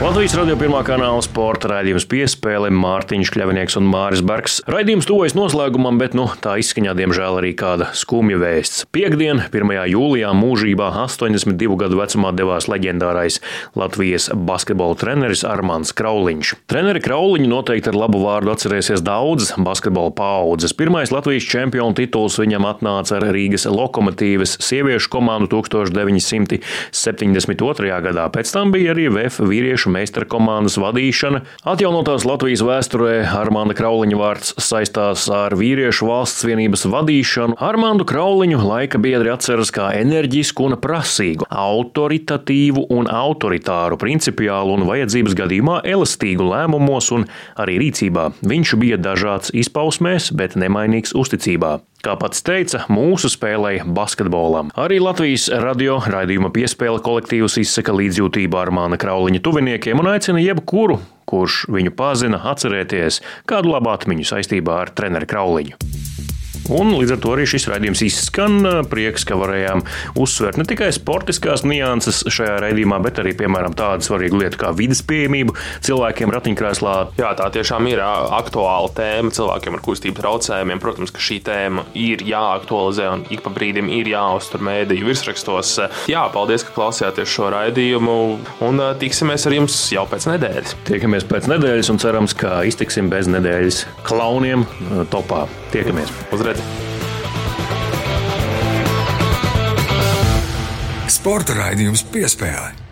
S1: Latvijas radio pirmā kanāla sporta raidījums piespēle Mārtiņš Kļavinieks un Māris Bergs. Raidījums tuvojas noslēgumam, bet nu, tā izskaņā diemžēl arī kāda skumja vēsts. Piektdien, 1. jūlijā, mūžībā 82 gadu vecumā devās leģendārais Latvijas basketbola treneris Armāns Krauliņš. Treneri Krauliņu noteikti ar labu vārdu atcerēsies daudzas basketbola paudzes. Pirmais Latvijas čempionu tituls viņam atnāca ar Rīgas lokomotīvas sieviešu komandu 1972. gadā. Pēc tam bija arī VF vīriešu meistara komandas vadīšana. Atjaunotās Latvijas vēsturē Armāna Krauliņa vārds saistās ar vīriešu valsts vienības vadīšanu. Armānu Krauliņu laika biedri atceras kā enerģisku un prasīgu, autoritatīvu un autoritāru, principiālu un vajadzības gadījumā elastīgu lēmumos un arī rīcībā. Viņš bija dažāds izpausmēs, bet nemainīgs uzticībā. Kā pats teica, mūsu spēlēja basketbolam. Arī Latvijas radio raidījuma piespēle kolektīvs izsaka līdzjūtību Armāna Krauliņa tuviniekiem un aicina jebkuru, kurš viņu pazina, atcerēties kādu labu atmiņu saistībā ar treneri Krauliņu. Un līdz ar to arī šis raidījums izskan. Prieks, ka varējām uzsvērt ne tikai sportiskās nianses šajā raidījumā, bet arī, piemēram, tādu svarīgu lietu kā vidas pieejamību cilvēkiem ratiņkrēslā.
S2: Jā, tā tiešām ir aktuāla tēma cilvēkiem ar kustību traucējumiem. Protams, ka šī tēma ir jāaktualizē un ik pa brīdim ir jāuztur mēdīju virsrakstos. Jā, paldies, ka klausījāties šo raidījumu un tiksimies ar jums jau pēc nedēļas.
S1: Tiekamies pēc nedēļas un cerams, ka iztiksim bez nedēļas klauniem topā. Tiekamies!
S2: Uz redzi!
S3: Sporta raidījums piespēlē.